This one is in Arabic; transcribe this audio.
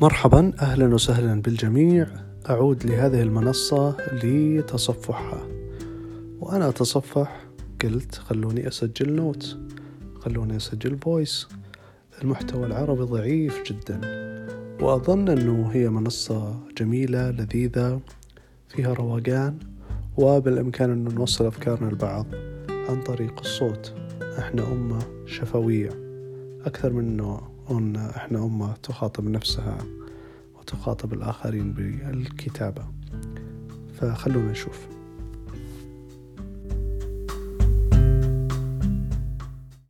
مرحبا أهلا وسهلا بالجميع. أعود لهذه المنصة لتصفحها وأنا أتصفح. قلت خلوني أسجل note. خلوني أسجل voice المحتوى العربي ضعيف جدا. وأظن أنه هي منصة جميلة لذيذة فيها روقان وبالإمكان انه نوصل أفكارنا لبعض عن طريق الصوت. إحنا أمة شفوية. أكثر من انه أن إحنا أمة تخاطب نفسها وتخاطب الآخرين بالكتابة. فخلونا نشوف.